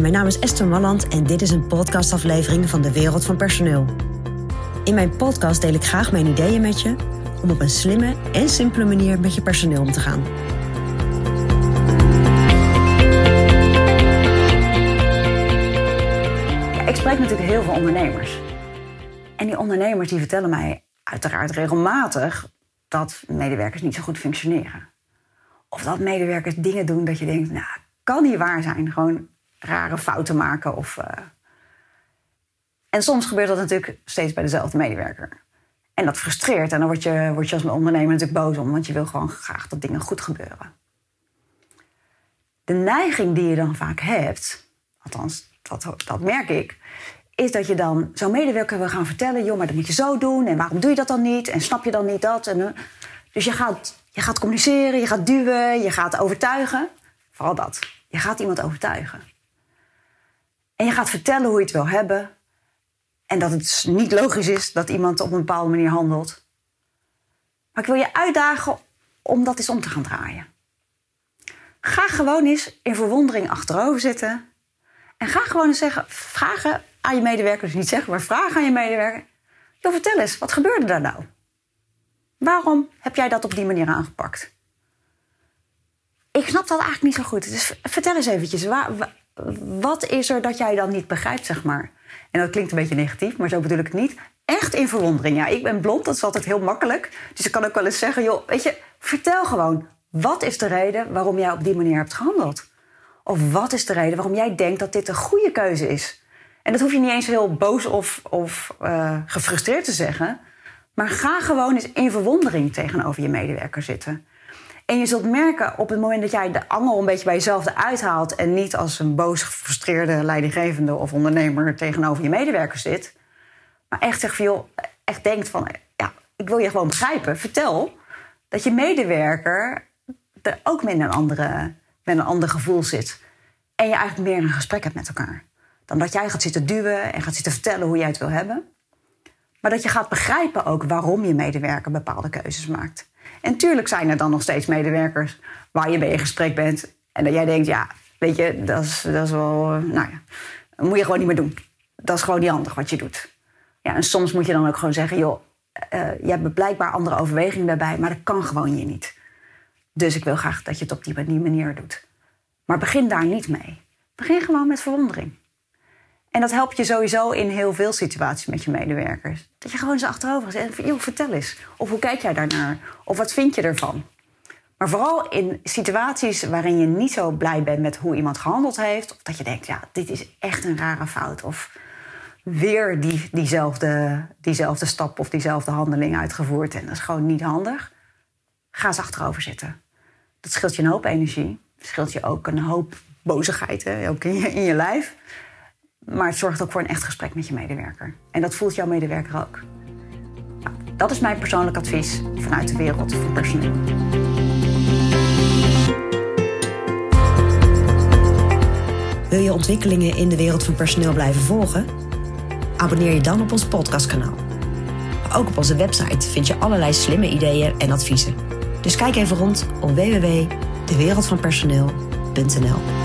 Mijn naam is Esther Malland en dit is een podcastaflevering van de Wereld van Personeel. In mijn podcast deel ik graag mijn ideeën met je om op een slimme en simpele manier met je personeel om te gaan. ik spreek natuurlijk heel veel ondernemers. En die ondernemers die vertellen mij uiteraard regelmatig dat medewerkers niet zo goed functioneren. Of dat medewerkers dingen doen dat je denkt, nou, kan niet waar zijn. Gewoon rare fouten maken. Of, uh... En soms gebeurt dat natuurlijk steeds bij dezelfde medewerker. En dat frustreert. En dan word je, word je als ondernemer natuurlijk boos om. Want je wil gewoon graag dat dingen goed gebeuren. De neiging die je dan vaak hebt, althans, dat, dat merk ik, is dat je dan zo'n medewerker wil gaan vertellen: joh, maar dat moet je zo doen. En waarom doe je dat dan niet? En snap je dan niet dat? En, uh, dus je gaat, je gaat communiceren, je gaat duwen, je gaat overtuigen. Vooral dat. Je gaat iemand overtuigen. En je gaat vertellen hoe je het wil hebben. En dat het niet logisch is dat iemand op een bepaalde manier handelt. Maar ik wil je uitdagen om dat eens om te gaan draaien. Ga gewoon eens in verwondering achterover zitten. En ga gewoon eens zeggen, vragen aan je medewerker, dus niet zeggen, maar vragen aan je medewerker. Joh, vertel eens, wat gebeurde daar nou? Waarom heb jij dat op die manier aangepakt? Ik snap dat eigenlijk niet zo goed. Dus vertel eens eventjes, wat is er dat jij dan niet begrijpt, zeg maar? En dat klinkt een beetje negatief, maar zo bedoel ik het niet. Echt in verwondering. Ja, ik ben blond, dat is altijd heel makkelijk. Dus ik kan ook wel eens zeggen, joh, weet je, vertel gewoon. Wat is de reden waarom jij op die manier hebt gehandeld? Of wat is de reden waarom jij denkt dat dit een goede keuze is? En dat hoef je niet eens heel boos of, of uh, gefrustreerd te zeggen. Maar ga gewoon eens in verwondering tegenover je medewerker zitten. En je zult merken op het moment dat jij de angel een beetje bij jezelf eruit haalt en niet als een boos, gefrustreerde leidinggevende of ondernemer tegenover je medewerker zit, maar echt zegt van joh, echt denkt van ja, ik wil je gewoon begrijpen. Vertel dat je medewerker er ook met een, andere, een ander gevoel zit. En je eigenlijk meer een gesprek hebt met elkaar. Dan dat jij gaat zitten duwen en gaat zitten vertellen hoe jij het wil hebben. Maar dat je gaat begrijpen ook waarom je medewerker bepaalde keuzes maakt. En tuurlijk zijn er dan nog steeds medewerkers waar je mee in gesprek bent. En dat jij denkt, ja, weet je, dat is, dat is wel, eh, nou ja, dat moet je gewoon niet meer doen. Dat is gewoon niet handig wat je doet. Ja, en soms moet je dan ook gewoon zeggen, joh, uh, je hebt blijkbaar andere overwegingen daarbij, maar dat kan gewoon je niet. Dus ik wil graag dat je het op die manier doet. Maar begin daar niet mee. Begin gewoon met verwondering. En dat helpt je sowieso in heel veel situaties met je medewerkers. Dat je gewoon ze achterover zegt en vertel eens. Of hoe kijk jij daarnaar? Of wat vind je ervan? Maar vooral in situaties waarin je niet zo blij bent met hoe iemand gehandeld heeft. Of dat je denkt, ja, dit is echt een rare fout. Of weer die, diezelfde, diezelfde stap of diezelfde handeling uitgevoerd. En dat is gewoon niet handig. Ga eens achterover zitten. Dat scheelt je een hoop energie. Dat scheelt je ook een hoop bozigheid, hè? ook in je, in je lijf. Maar het zorgt ook voor een echt gesprek met je medewerker. En dat voelt jouw medewerker ook. Nou, dat is mijn persoonlijk advies vanuit de wereld van personeel. Wil je ontwikkelingen in de wereld van personeel blijven volgen? Abonneer je dan op ons podcastkanaal. Ook op onze website vind je allerlei slimme ideeën en adviezen. Dus kijk even rond op www.dewereldvanpersoneel.nl.